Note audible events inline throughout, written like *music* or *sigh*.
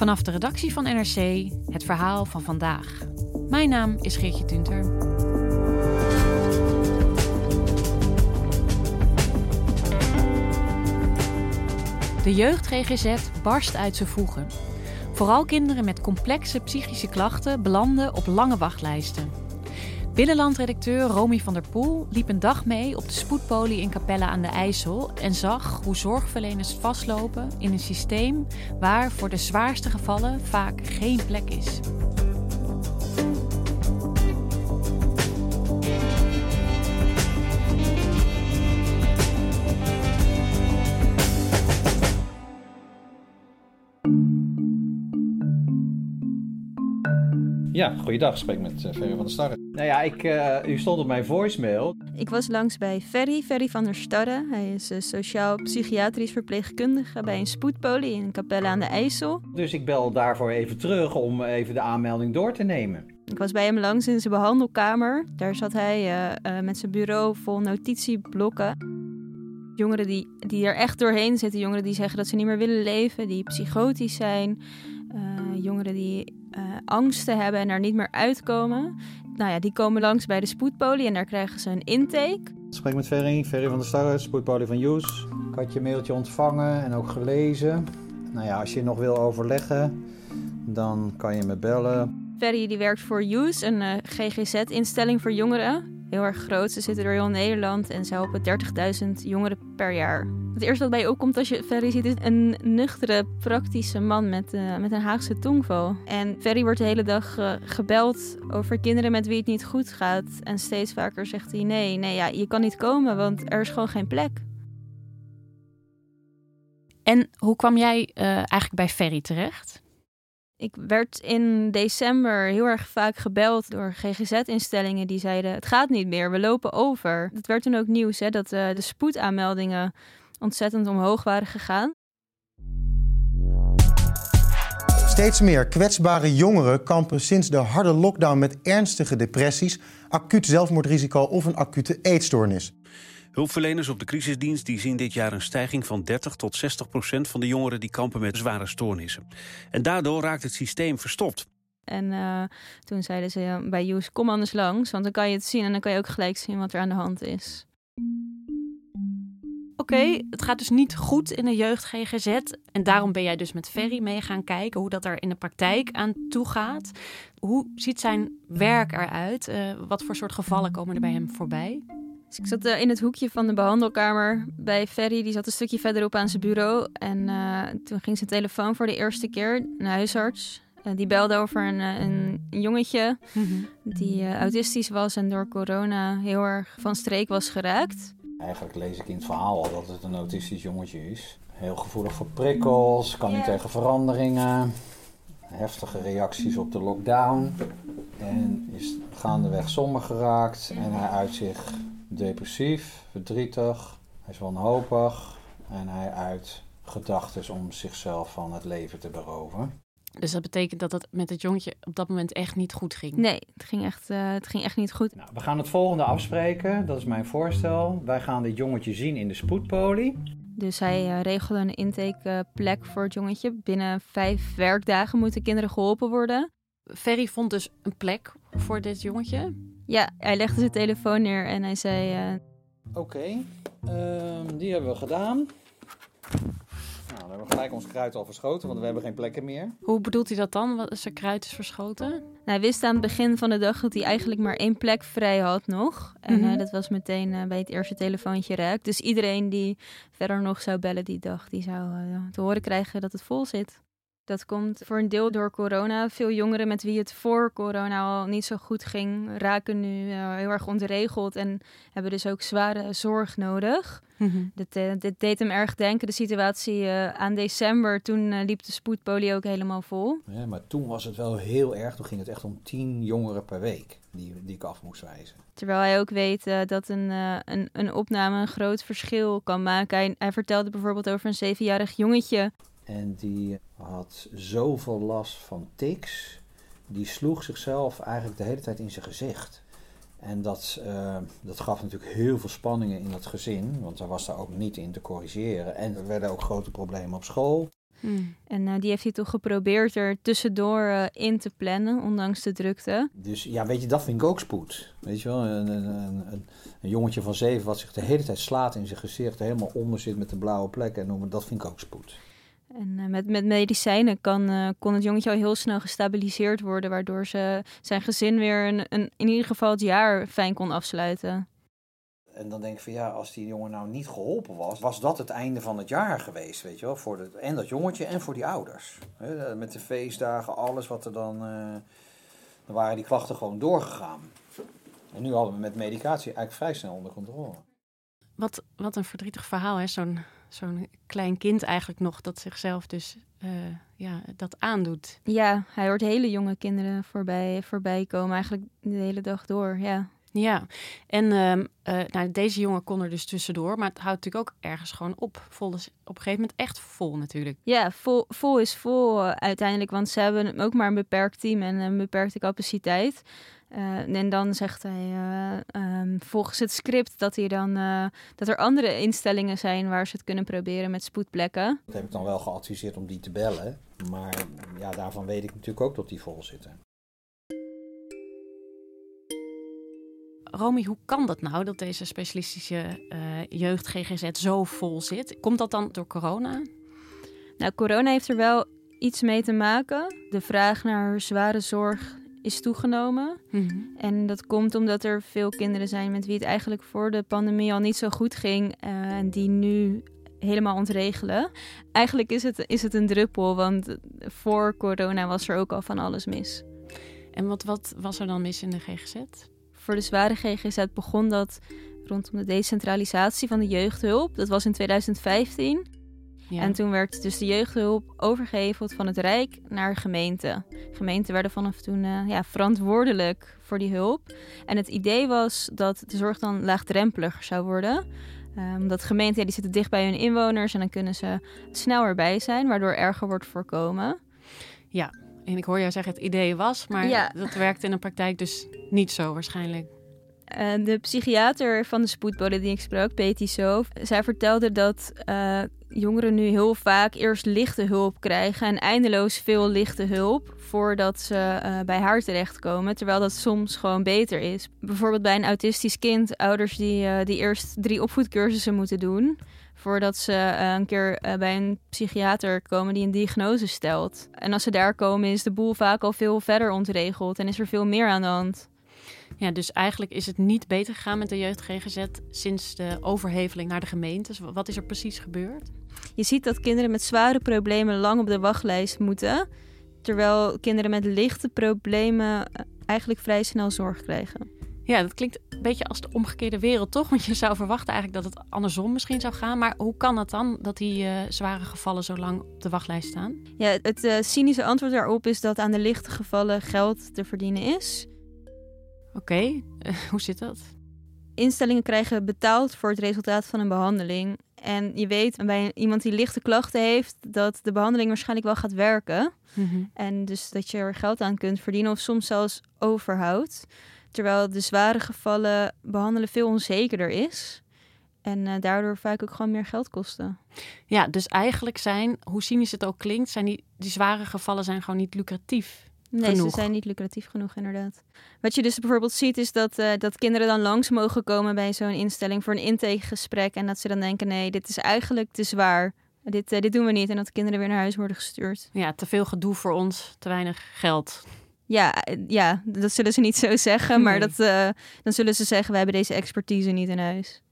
Vanaf de redactie van NRC het verhaal van vandaag. Mijn naam is Geertje Tunter. De jeugd GGZ barst uit zijn voegen. Vooral kinderen met complexe psychische klachten belanden op lange wachtlijsten. Binnenlandredacteur Romy van der Poel liep een dag mee op de spoedpolie in Capelle aan de IJssel en zag hoe zorgverleners vastlopen in een systeem waar voor de zwaarste gevallen vaak geen plek is. Ja, goeiedag. Spreek met uh, Ferry van der Starre. Nou ja, ik, uh, u stond op mijn voicemail. Ik was langs bij Ferry, Ferry van der Starre. Hij is uh, sociaal-psychiatrisch verpleegkundige bij een spoedpolie in Capelle aan de IJssel. Dus ik bel daarvoor even terug om even de aanmelding door te nemen. Ik was bij hem langs in zijn behandelkamer. Daar zat hij met zijn bureau vol notitieblokken. Jongeren die, die er echt doorheen zitten, jongeren die zeggen dat ze niet meer willen leven, die psychotisch zijn. Jongeren die uh, angsten hebben en er niet meer uitkomen. Nou ja, die komen langs bij de spoedpolie en daar krijgen ze een intake. Ik spreek met Ferry, Ferry van der Starre, spoedpolie van Joes. Ik had je mailtje ontvangen en ook gelezen. Nou ja, als je nog wil overleggen, dan kan je me bellen. Ferry die werkt voor Use, een uh, GGZ-instelling voor jongeren. Heel erg groot. Ze zitten door heel Nederland en ze helpen 30.000 jongeren per jaar. Het eerste wat bij je opkomt als je Ferry ziet is een nuchtere, praktische man met, uh, met een Haagse tongval. En Ferry wordt de hele dag uh, gebeld over kinderen met wie het niet goed gaat. En steeds vaker zegt hij nee, nee, ja, je kan niet komen, want er is gewoon geen plek. En hoe kwam jij uh, eigenlijk bij Ferry terecht? Ik werd in december heel erg vaak gebeld door GGZ-instellingen die zeiden: Het gaat niet meer, we lopen over. Het werd toen ook nieuws hè, dat uh, de spoedaanmeldingen ontzettend omhoog waren gegaan. Steeds meer kwetsbare jongeren kampen sinds de harde lockdown met ernstige depressies, acuut zelfmoordrisico of een acute eetstoornis. Hulpverleners op de crisisdienst die zien dit jaar een stijging van 30 tot 60 procent van de jongeren die kampen met zware stoornissen. En daardoor raakt het systeem verstopt. En uh, toen zeiden ze ja, bij Joes, kom anders langs, want dan kan je het zien en dan kan je ook gelijk zien wat er aan de hand is. Oké, okay, het gaat dus niet goed in de jeugd GGZ. En daarom ben jij dus met Ferry mee gaan kijken hoe dat er in de praktijk aan toe gaat. Hoe ziet zijn werk eruit? Uh, wat voor soort gevallen komen er bij hem voorbij? Dus ik zat uh, in het hoekje van de behandelkamer bij Ferry. Die zat een stukje verderop aan zijn bureau. En uh, toen ging zijn telefoon voor de eerste keer. Een huisarts. Uh, die belde over een, een, een jongetje mm -hmm. die autistisch was en door corona heel erg van streek was geraakt. Eigenlijk lees ik in het verhaal al dat het een autistisch jongetje is. Heel gevoelig voor prikkels, kan niet tegen veranderingen. Heftige reacties op de lockdown. En is gaandeweg somber geraakt. En hij uit zich depressief, verdrietig, hij is wanhopig en hij uit gedachten om zichzelf van het leven te beroven. Dus dat betekent dat het met het jongetje op dat moment echt niet goed ging? Nee, het ging echt, uh, het ging echt niet goed. Nou, we gaan het volgende afspreken, dat is mijn voorstel. Wij gaan dit jongetje zien in de spoedpolie. Dus hij uh, regelde een intakeplek voor het jongetje. Binnen vijf werkdagen moeten kinderen geholpen worden. Ferry vond dus een plek voor dit jongetje? Ja, hij legde zijn telefoon neer en hij zei... Uh... Oké, okay, um, die hebben we gedaan. Nou, dan hebben we gelijk ons kruid al verschoten, want we hebben geen plekken meer. Hoe bedoelt hij dat dan, wat zijn kruid is verschoten? Nou, hij wist aan het begin van de dag dat hij eigenlijk maar één plek vrij had nog. En mm -hmm. uh, dat was meteen uh, bij het eerste telefoontje raak. Dus iedereen die verder nog zou bellen die dag, die zou uh, te horen krijgen dat het vol zit. Dat komt voor een deel door corona. Veel jongeren met wie het voor corona al niet zo goed ging, raken nu uh, heel erg ontregeld en hebben dus ook zware zorg nodig. Mm dit, uh, dit, deed hem erg denken, de situatie uh, aan december. Toen liep de spoedpolie ook helemaal vol. Ja, maar toen was het wel heel erg. Toen ging het echt om tien jongeren per week die, die ik af moest wijzen. Terwijl hij ook weet dat een, een, een opname een groot verschil kan maken. Hij, hij vertelde bijvoorbeeld over een zevenjarig jongetje en die had zoveel last van tics. Die sloeg zichzelf eigenlijk de hele tijd in zijn gezicht. En dat, uh, dat gaf natuurlijk heel veel spanningen in dat gezin, want hij was daar ook niet in te corrigeren. En er werden ook grote problemen op school. Hmm. En uh, die heeft hij toch geprobeerd er tussendoor uh, in te plannen, ondanks de drukte. Dus ja, weet je, dat vind ik ook spoed. Weet je wel, een, een, een, een jongetje van zeven wat zich de hele tijd slaat in zijn gezicht, helemaal onder zit met de blauwe plekken, en dat vind ik ook spoed. En uh, met, met medicijnen kan, uh, kon het jongetje al heel snel gestabiliseerd worden, waardoor ze zijn gezin weer een, een, in ieder geval het jaar fijn kon afsluiten. En dan denk ik van ja, als die jongen nou niet geholpen was, was dat het einde van het jaar geweest, weet je wel? Voor de, en dat jongetje en voor die ouders. He, met de feestdagen, alles wat er dan. Uh, dan waren die klachten gewoon doorgegaan. En nu hadden we met medicatie eigenlijk vrij snel onder controle. Wat, wat een verdrietig verhaal, hè? Zo'n zo'n klein kind eigenlijk nog dat zichzelf dus uh, ja, dat aandoet. Ja, hij hoort hele jonge kinderen voorbij, voorbij komen, eigenlijk de hele dag door, ja. Ja, en uh, uh, nou, deze jongen kon er dus tussendoor, maar het houdt natuurlijk ook ergens gewoon op. Vol is op een gegeven moment echt vol natuurlijk. Ja, vol, vol is vol uiteindelijk, want ze hebben ook maar een beperkt team en een beperkte capaciteit. Uh, en dan zegt hij uh, um, volgens het script dat, hij dan, uh, dat er andere instellingen zijn waar ze het kunnen proberen met spoedplekken. Dat heb ik dan wel geadviseerd om die te bellen. Maar ja, daarvan weet ik natuurlijk ook dat die vol zitten. Romy, hoe kan dat nou dat deze specialistische jeugd GGZ zo vol zit? Komt dat dan door corona? Nou, corona heeft er wel iets mee te maken. De vraag naar zware zorg is toegenomen. Mm -hmm. En dat komt omdat er veel kinderen zijn met wie het eigenlijk voor de pandemie al niet zo goed ging. Uh, en die nu helemaal ontregelen. Eigenlijk is het, is het een druppel, want voor corona was er ook al van alles mis. En wat, wat was er dan mis in de GGZ? Voor de zware GGZ begon dat rondom de decentralisatie van de jeugdhulp. Dat was in 2015. Ja. En toen werd dus de jeugdhulp overgeheveld van het Rijk naar gemeenten. Gemeenten werden vanaf toen uh, ja, verantwoordelijk voor die hulp. En het idee was dat de zorg dan laagdrempeliger zou worden. Um, omdat gemeenten ja, die zitten dicht bij hun inwoners en dan kunnen ze sneller bij zijn, waardoor erger wordt voorkomen. Ja, en ik hoor jou zeggen het idee was, maar ja. dat werkt in de praktijk dus niet zo waarschijnlijk. Uh, de psychiater van de spoedbode die ik sprak, Peti Soof, zij vertelde dat uh, jongeren nu heel vaak eerst lichte hulp krijgen en eindeloos veel lichte hulp voordat ze uh, bij haar terechtkomen, terwijl dat soms gewoon beter is. Bijvoorbeeld bij een autistisch kind, ouders die, die eerst drie opvoedcursussen moeten doen voordat ze een keer bij een psychiater komen die een diagnose stelt. En als ze daar komen is de boel vaak al veel verder ontregeld en is er veel meer aan de hand. Ja, dus eigenlijk is het niet beter gegaan met de jeugd GGZ sinds de overheveling naar de gemeentes. Wat is er precies gebeurd? Je ziet dat kinderen met zware problemen lang op de wachtlijst moeten, terwijl kinderen met lichte problemen eh, eigenlijk vrij snel zorg krijgen. Ja, dat klinkt een beetje als de omgekeerde wereld, toch? Want je zou verwachten eigenlijk dat het andersom misschien zou gaan. Maar hoe kan het dan dat die uh, zware gevallen zo lang op de wachtlijst staan? Ja, het uh, cynische antwoord daarop is dat aan de lichte gevallen geld te verdienen is. Oké, okay. *laughs* uh, hoe zit dat? Instellingen krijgen betaald voor het resultaat van een behandeling. En je weet bij iemand die lichte klachten heeft, dat de behandeling waarschijnlijk wel gaat werken. Mm -hmm. En dus dat je er geld aan kunt verdienen of soms zelfs overhoudt. Terwijl de zware gevallen behandelen veel onzekerder is. En uh, daardoor vaak ook gewoon meer geld kosten. Ja, dus eigenlijk zijn, hoe cynisch het ook klinkt, zijn die, die zware gevallen zijn gewoon niet lucratief. Nee, genoeg. ze zijn niet lucratief genoeg, inderdaad. Wat je dus bijvoorbeeld ziet, is dat, uh, dat kinderen dan langs mogen komen bij zo'n instelling voor een intakegesprek. En dat ze dan denken: nee, dit is eigenlijk te zwaar. Dit, uh, dit doen we niet. En dat de kinderen weer naar huis worden gestuurd. Ja, te veel gedoe voor ons, te weinig geld. Ja, ja dat zullen ze niet zo zeggen. Nee. Maar dat, uh, dan zullen ze zeggen: we hebben deze expertise niet in huis.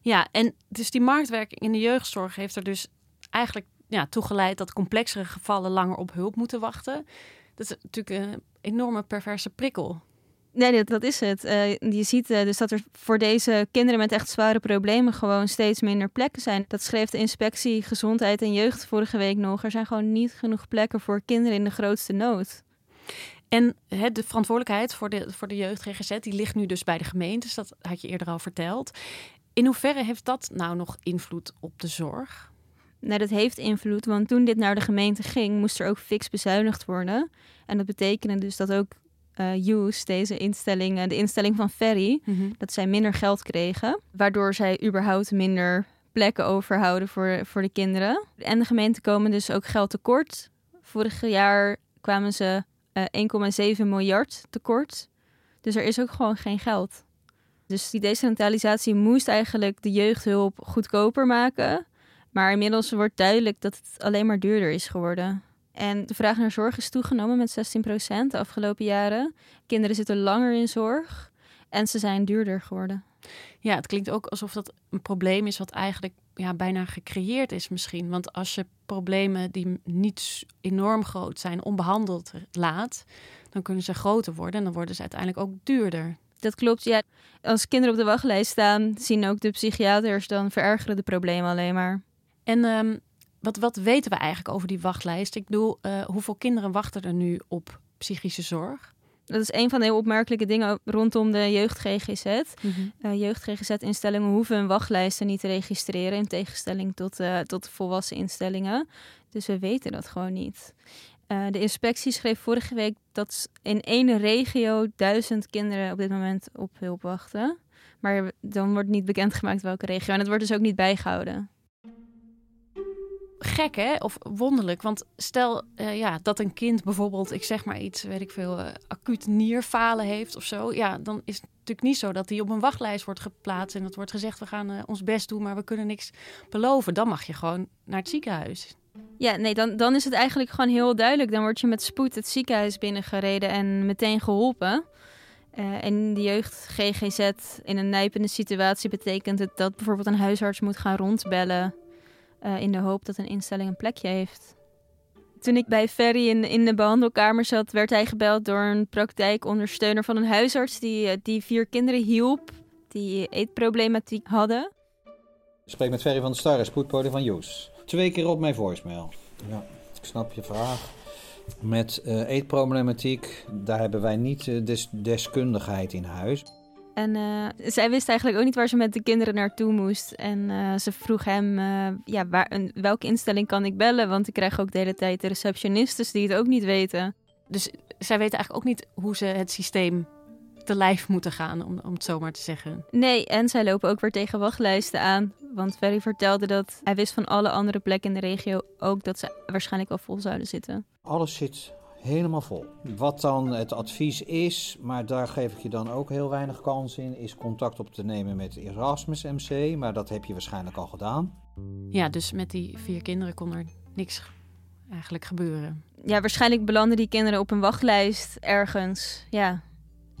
Ja, en dus die marktwerking in de jeugdzorg heeft er dus eigenlijk ja, toegeleid dat complexere gevallen langer op hulp moeten wachten. Dat is natuurlijk een enorme perverse prikkel. Nee, dat, dat is het. Uh, je ziet uh, dus dat er voor deze kinderen met echt zware problemen gewoon steeds minder plekken zijn. Dat schreef de inspectie Gezondheid en Jeugd vorige week nog. Er zijn gewoon niet genoeg plekken voor kinderen in de grootste nood. En he, de verantwoordelijkheid voor de, voor de jeugd GGZ die ligt nu dus bij de gemeentes. Dat had je eerder al verteld. In hoeverre heeft dat nou nog invloed op de zorg? Nou, dat heeft invloed, want toen dit naar de gemeente ging, moest er ook fix bezuinigd worden. En dat betekende dus dat ook uh, Use, deze instelling, de instelling van Ferry, mhm. dat zij minder geld kregen. Waardoor zij überhaupt minder plekken overhouden voor, voor de kinderen. En de gemeente komen dus ook geld tekort. Vorig jaar kwamen ze uh, eh, 1,7 miljard tekort. Dus er is ook gewoon geen geld. Dus die decentralisatie moest eigenlijk de jeugdhulp goedkoper maken. Maar inmiddels wordt duidelijk dat het alleen maar duurder is geworden. En de vraag naar zorg is toegenomen met 16% de afgelopen jaren. Kinderen zitten langer in zorg en ze zijn duurder geworden. Ja, het klinkt ook alsof dat een probleem is wat eigenlijk ja, bijna gecreëerd is misschien. Want als je problemen die niet enorm groot zijn onbehandeld laat, dan kunnen ze groter worden en dan worden ze uiteindelijk ook duurder. Dat klopt, ja. Als kinderen op de wachtlijst staan, zien ook de psychiaters dan verergeren de problemen alleen maar. En um, wat, wat weten we eigenlijk over die wachtlijst? Ik bedoel, uh, hoeveel kinderen wachten er nu op psychische zorg? Dat is een van de heel opmerkelijke dingen rondom de jeugd-GGZ. Mm -hmm. uh, Jeugd-GGZ-instellingen hoeven hun wachtlijsten niet te registreren... in tegenstelling tot, uh, tot volwassen instellingen. Dus we weten dat gewoon niet. Uh, de inspectie schreef vorige week dat in één regio duizend kinderen op dit moment op hulp wachten. Maar dan wordt niet bekendgemaakt welke regio. En het wordt dus ook niet bijgehouden gek hè, of wonderlijk. Want stel uh, ja, dat een kind bijvoorbeeld, ik zeg maar iets, weet ik veel, uh, acuut nierfalen heeft of zo. Ja, dan is het natuurlijk niet zo dat hij op een wachtlijst wordt geplaatst en dat wordt gezegd, we gaan uh, ons best doen, maar we kunnen niks beloven. Dan mag je gewoon naar het ziekenhuis. Ja, nee, dan, dan is het eigenlijk gewoon heel duidelijk. Dan word je met spoed het ziekenhuis binnengereden en meteen geholpen. Uh, en de jeugd GGZ in een nijpende situatie betekent het dat bijvoorbeeld een huisarts moet gaan rondbellen uh, in de hoop dat een instelling een plekje heeft. Toen ik bij Ferry in, in de behandelkamer zat, werd hij gebeld door een praktijkondersteuner van een huisarts die, eh, die vier kinderen hielp die eetproblematiek hadden. Ik spreek met Ferry van der Starre, spoedpodie van Joes. Twee keer op mijn voicemail. Ja, ik snap je vraag. Met uh, eetproblematiek, daar hebben wij niet uh, des deskundigheid in huis. En uh, zij wist eigenlijk ook niet waar ze met de kinderen naartoe moest. En uh, ze vroeg hem, uh, ja, waar, een, welke instelling kan ik bellen? Want ik krijg ook de hele tijd de receptionistes die het ook niet weten. Dus zij weten eigenlijk ook niet hoe ze het systeem te lijf moeten gaan, om, om het zo maar te zeggen. Nee, en zij lopen ook weer tegen wachtlijsten aan. Want Ferry vertelde dat hij wist van alle andere plekken in de regio ook dat ze waarschijnlijk al vol zouden zitten. Alles zit helemaal vol. Wat dan het advies is, maar daar geef ik je dan ook heel weinig kans in, is contact op te nemen met Erasmus MC. Maar dat heb je waarschijnlijk al gedaan. Ja, dus met die vier kinderen kon er niks eigenlijk gebeuren. Ja, waarschijnlijk belanden die kinderen op een wachtlijst ergens. Ja.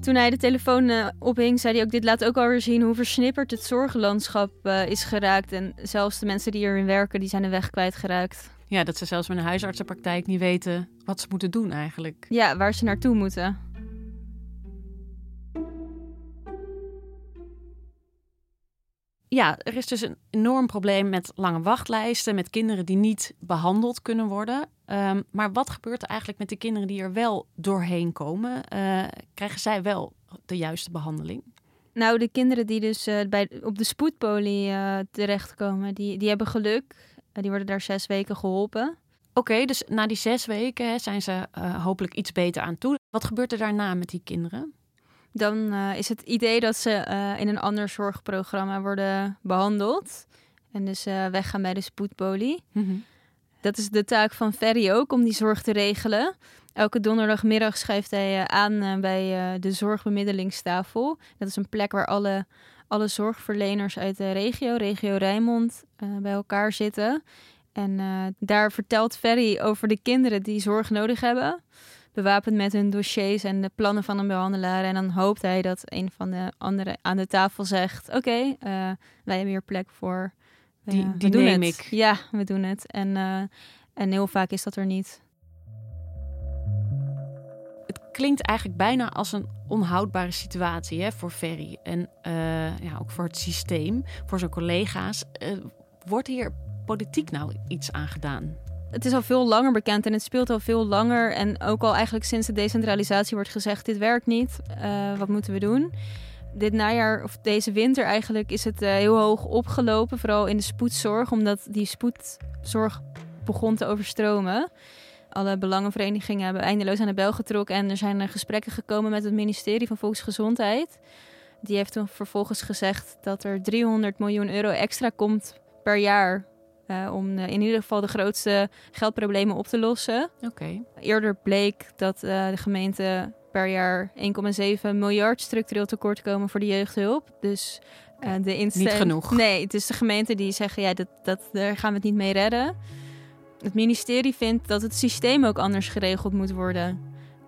Toen hij de telefoon uh, ophing, zei hij ook: Dit laat ook alweer zien hoe versnipperd het zorgenlandschap uh, is geraakt. En zelfs de mensen die erin werken, die zijn de weg kwijtgeraakt. Ja, dat ze zelfs met een huisartsenpraktijk niet weten wat ze moeten doen eigenlijk. Ja, waar ze naartoe moeten. Ja, er is dus een enorm probleem met lange wachtlijsten, met kinderen die niet behandeld kunnen worden. Um, maar wat gebeurt er eigenlijk met de kinderen die er wel doorheen komen? Uh, krijgen zij wel de juiste behandeling? Nou, de kinderen die dus uh, bij, op de spoedpolie uh, terechtkomen, die, die hebben geluk. Die worden daar zes weken geholpen. Oké, dus na die zes weken hè, zijn ze uh, hopelijk iets beter aan toe. Wat gebeurt er daarna met die kinderen? Dan uh, is het idee dat ze uh, in een ander zorgprogramma worden behandeld. En dus weggaan bij de spoedpolie. Mm -hmm. Dat is de taak van Ferry ook, om die zorg te regelen. Elke donderdagmiddag schrijft hij aan bij de zorgbemiddelingstafel. Dat is een plek waar alle, alle zorgverleners uit de regio, regio Rijnmond, bij elkaar zitten. En uh, daar vertelt Ferry over de kinderen die zorg nodig hebben. Bewapend met hun dossiers en de plannen van een behandelaar. En dan hoopt hij dat een van de anderen aan de tafel zegt: Oké, okay, uh, wij hebben hier plek voor Die, die we doen neem het. ik. Ja, we doen het. En, eh, en heel vaak is dat er niet. Klinkt eigenlijk bijna als een onhoudbare situatie hè, voor Ferry. En eh, ja, ook voor het systeem, voor zijn collega's. Eh, wordt hier politiek nou iets aan gedaan? Het is al veel langer bekend en het speelt al veel langer. En ook al eigenlijk sinds de decentralisatie wordt gezegd: dit werkt niet. Eh, wat moeten we doen? Dit najaar, of deze winter eigenlijk, is het heel hoog opgelopen. Vooral in de spoedzorg, omdat die spoedzorg begon te overstromen. Alle belangenverenigingen hebben eindeloos aan de bel getrokken. En er zijn eh, gesprekken gekomen met het ministerie van Volksgezondheid. Die heeft toen vervolgens gezegd dat er 300 miljoen euro extra komt per jaar. eh, om eh, in ieder geval de grootste geldproblemen op te lossen. Oké. Eerder bleek dat de gemeente per jaar 1,7 miljard structureel tekort komen voor de jeugdhulp. Dus de instelling... Niet genoeg. Nee, het is de gemeente die zeggen, ja, dat, dat, daar gaan we het niet mee redden. Het ministerie vindt dat het systeem ook anders geregeld moet worden.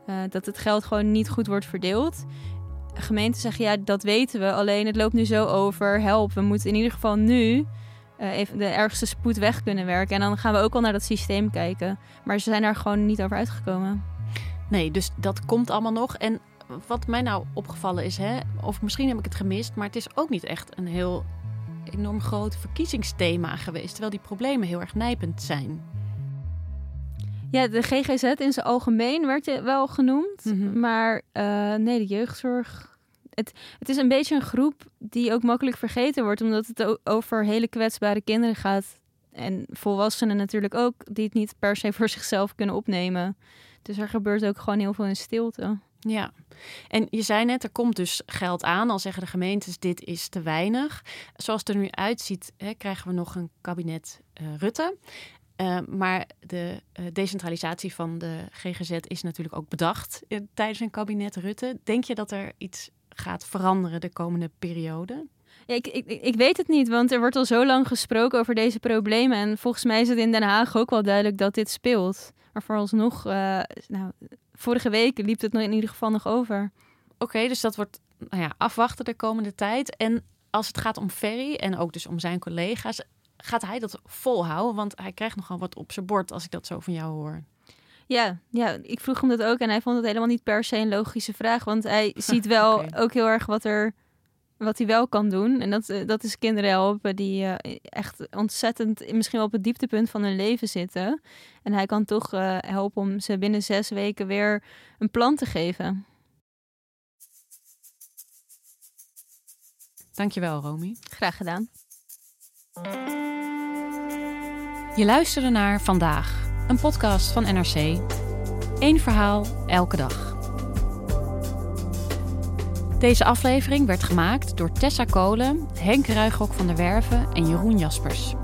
Eh, dat het geld gewoon niet goed wordt verdeeld. Gemeenten zeggen, ja, dat weten we. Alleen het loopt nu zo over. Help, we moeten in ieder geval nu eh, even de ergste spoed weg kunnen werken. En dan gaan we ook al naar dat systeem kijken. Maar ze zijn daar gewoon niet over uitgekomen. Nee, dus dat komt allemaal nog. En wat mij nou opgevallen is, hè, of misschien heb ik het gemist, maar het is ook niet echt een heel enorm groot verkiezingsthema geweest. Terwijl die problemen heel erg nijpend zijn. Ja, de GGZ in zijn algemeen werd je wel genoemd. Mhm. Maar eh, nee, de jeugdzorg. Het, het is een beetje een groep die ook makkelijk vergeten wordt, omdat het over hele kwetsbare kinderen gaat. En volwassenen natuurlijk ook, die het niet per se voor zichzelf kunnen opnemen. Dus er gebeurt ook gewoon heel veel in stilte. Ja, en je zei net, er komt dus geld aan. Al zeggen de gemeentes, dit is te weinig. Zoals het er nu uitziet, hè, krijgen we nog een kabinet eh, Rutte. Eh, maar de eh, decentralisatie van de GGZ is natuurlijk ook bedacht eh, tijdens een kabinet Rutte. Denk je dat er iets gaat veranderen de komende periode? Ja, ik, ik, ik weet het niet, want er wordt al zo lang gesproken over deze problemen. En volgens mij is het in Den Haag ook wel duidelijk dat dit speelt. Maar vooralsnog, nou, vorige week liep het nog in ieder geval nog over. Oké, dus dat wordt nou ja, afwachten de komende tijd. En als het gaat om Ferry en ook dus om zijn collega's, gaat hij dat volhouden? Want hij krijgt nogal wat op zijn bord als ik dat zo van jou hoor. Ja, ja, ik vroeg hem dat ook en hij vond het helemaal niet per se een logische vraag. Want hij *laughs* ziet wel ook heel erg wat, er, wat hij wel kan doen. En dat, eh, dat is kinderen helpen die eh, echt ontzettend misschien wel op het dieptepunt van hun leven zitten. En hij kan toch eh, helpen om ze binnen zes weken weer een plan te geven. Dankjewel, Romy. Graag gedaan. Je luisterde naar Vandaag, een podcast van NRC. Eén verhaal elke dag. Deze aflevering werd gemaakt door Tessa Kolen, Henk Ruigrok van der Werven en Jeroen Jaspers.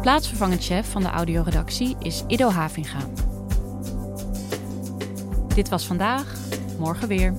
Plaatsvervangend chef van de audioredactie is Ido Havinga. Dit was vandaag, morgen weer.